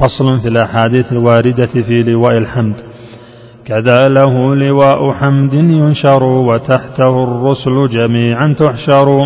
فصل في الأحاديث الواردة في لواء الحمد. كذا له لواء حمد ينشر وتحته الرسل جميعا تحشر.